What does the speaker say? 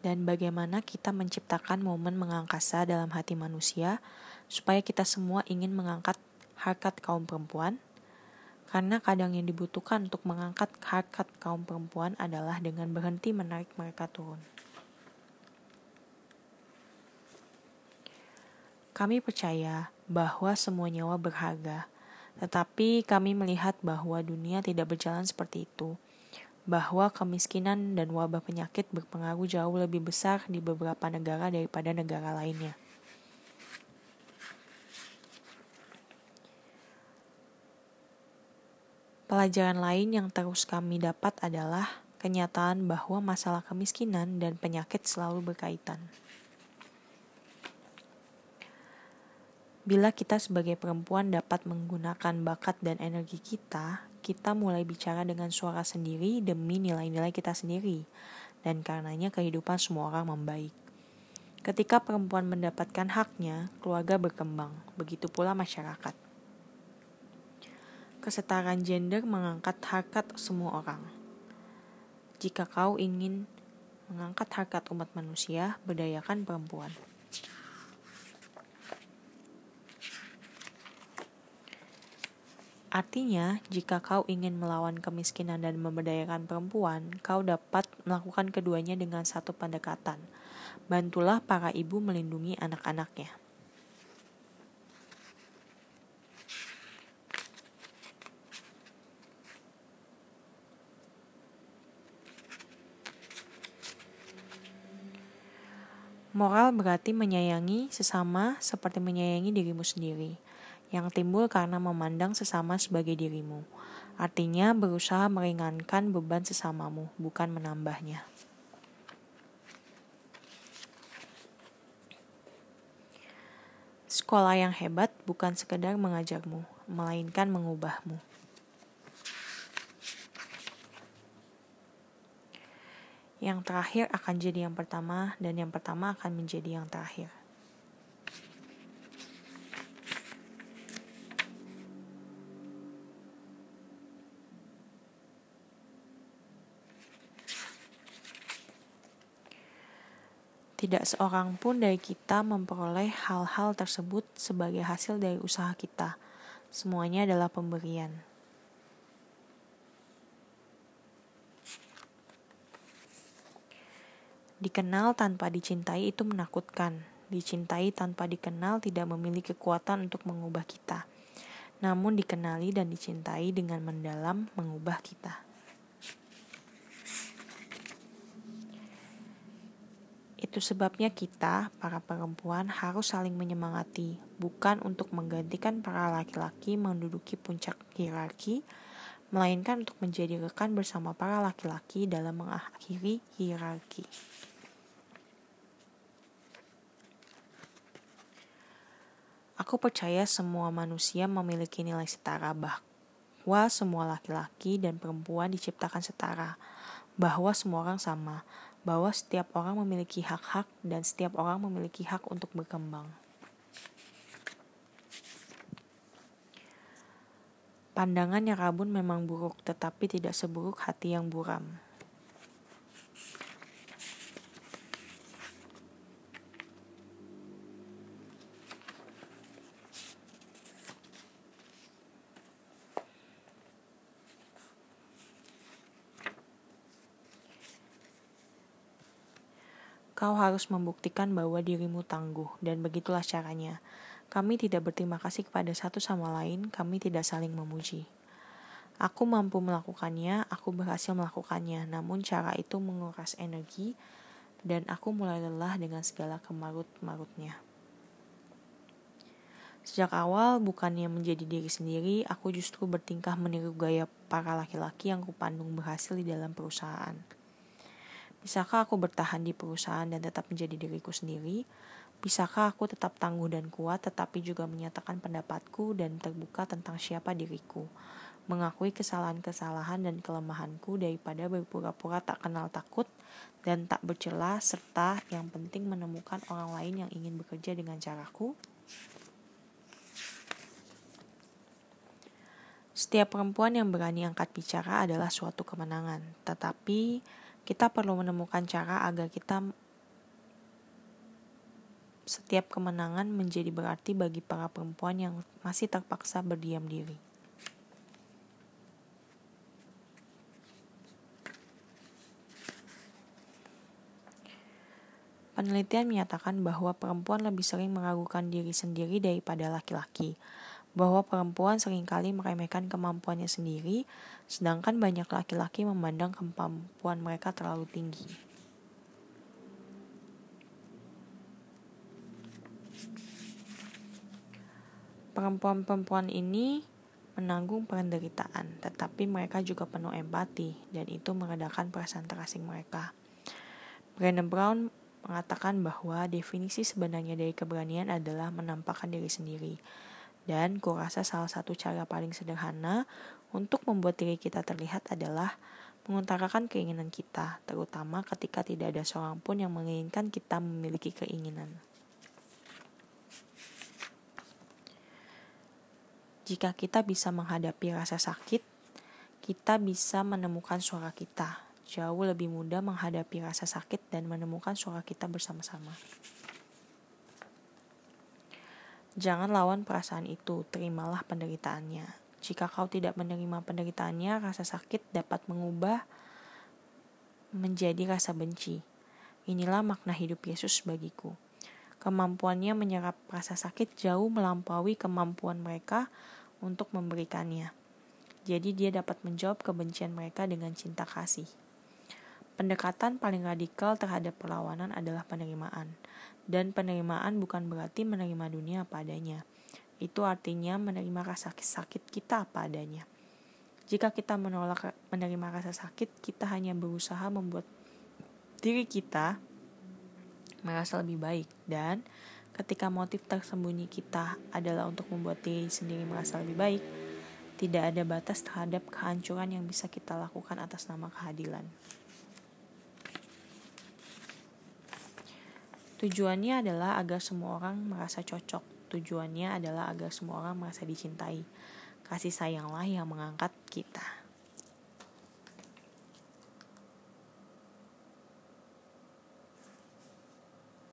dan bagaimana kita menciptakan momen mengangkasa dalam hati manusia supaya kita semua ingin mengangkat harkat kaum perempuan karena kadang yang dibutuhkan untuk mengangkat harkat kaum perempuan adalah dengan berhenti menarik mereka turun. Kami percaya bahwa semua nyawa berharga, tetapi kami melihat bahwa dunia tidak berjalan seperti itu, bahwa kemiskinan dan wabah penyakit berpengaruh jauh lebih besar di beberapa negara daripada negara lainnya. Pelajaran lain yang terus kami dapat adalah kenyataan bahwa masalah kemiskinan dan penyakit selalu berkaitan. Bila kita sebagai perempuan dapat menggunakan bakat dan energi kita, kita mulai bicara dengan suara sendiri demi nilai-nilai kita sendiri, dan karenanya kehidupan semua orang membaik. Ketika perempuan mendapatkan haknya, keluarga berkembang, begitu pula masyarakat kesetaraan gender mengangkat harkat semua orang. Jika kau ingin mengangkat harkat umat manusia, berdayakan perempuan. Artinya, jika kau ingin melawan kemiskinan dan memberdayakan perempuan, kau dapat melakukan keduanya dengan satu pendekatan. Bantulah para ibu melindungi anak-anaknya. Moral berarti menyayangi sesama seperti menyayangi dirimu sendiri, yang timbul karena memandang sesama sebagai dirimu. Artinya berusaha meringankan beban sesamamu, bukan menambahnya. Sekolah yang hebat bukan sekedar mengajarmu, melainkan mengubahmu. Yang terakhir akan jadi yang pertama, dan yang pertama akan menjadi yang terakhir. Tidak seorang pun dari kita memperoleh hal-hal tersebut sebagai hasil dari usaha kita. Semuanya adalah pemberian. Dikenal tanpa dicintai itu menakutkan. Dicintai tanpa dikenal tidak memiliki kekuatan untuk mengubah kita. Namun dikenali dan dicintai dengan mendalam mengubah kita. Itu sebabnya kita, para perempuan, harus saling menyemangati, bukan untuk menggantikan para laki-laki menduduki puncak hierarki, melainkan untuk menjadi rekan bersama para laki-laki dalam mengakhiri hierarki. Aku percaya semua manusia memiliki nilai setara bahwa semua laki-laki dan perempuan diciptakan setara, bahwa semua orang sama, bahwa setiap orang memiliki hak-hak dan setiap orang memiliki hak untuk berkembang. Pandangan yang rabun memang buruk, tetapi tidak seburuk hati yang buram. Kau harus membuktikan bahwa dirimu tangguh, dan begitulah caranya. Kami tidak berterima kasih kepada satu sama lain, kami tidak saling memuji. Aku mampu melakukannya, aku berhasil melakukannya, namun cara itu menguras energi, dan aku mulai lelah dengan segala kemarut-marutnya. Sejak awal, bukannya menjadi diri sendiri, aku justru bertingkah meniru gaya para laki-laki yang kupandung berhasil di dalam perusahaan. Bisakah aku bertahan di perusahaan dan tetap menjadi diriku sendiri? Bisakah aku tetap tangguh dan kuat tetapi juga menyatakan pendapatku dan terbuka tentang siapa diriku? Mengakui kesalahan-kesalahan dan kelemahanku daripada berpura-pura tak kenal takut dan tak bercela serta yang penting menemukan orang lain yang ingin bekerja dengan caraku? Setiap perempuan yang berani angkat bicara adalah suatu kemenangan, tetapi kita perlu menemukan cara agar kita setiap kemenangan menjadi berarti bagi para perempuan yang masih terpaksa berdiam diri. Penelitian menyatakan bahwa perempuan lebih sering meragukan diri sendiri daripada laki-laki, bahwa perempuan sering kali meremehkan kemampuannya sendiri, sedangkan banyak laki-laki memandang kemampuan mereka terlalu tinggi. Perempuan-perempuan ini menanggung penderitaan, tetapi mereka juga penuh empati, dan itu meredakan perasaan terasing mereka. Brené Brown mengatakan bahwa definisi sebenarnya dari keberanian adalah menampakkan diri sendiri. Dan kurasa salah satu cara paling sederhana untuk membuat diri kita terlihat adalah mengutarakan keinginan kita, terutama ketika tidak ada seorang pun yang menginginkan kita memiliki keinginan. Jika kita bisa menghadapi rasa sakit, kita bisa menemukan suara kita, jauh lebih mudah menghadapi rasa sakit dan menemukan suara kita bersama-sama. Jangan lawan perasaan itu, terimalah penderitaannya. Jika kau tidak menerima penderitaannya, rasa sakit dapat mengubah menjadi rasa benci. Inilah makna hidup Yesus bagiku. Kemampuannya menyerap rasa sakit jauh melampaui kemampuan mereka untuk memberikannya. Jadi dia dapat menjawab kebencian mereka dengan cinta kasih. Pendekatan paling radikal terhadap perlawanan adalah penerimaan. Dan penerimaan bukan berarti menerima dunia apa adanya. Itu artinya menerima rasa sakit kita apa adanya. Jika kita menolak menerima rasa sakit, kita hanya berusaha membuat diri kita merasa lebih baik. Dan ketika motif tersembunyi kita adalah untuk membuat diri sendiri merasa lebih baik, tidak ada batas terhadap kehancuran yang bisa kita lakukan atas nama keadilan. Tujuannya adalah agar semua orang merasa cocok. Tujuannya adalah agar semua orang merasa dicintai. Kasih sayanglah yang mengangkat kita.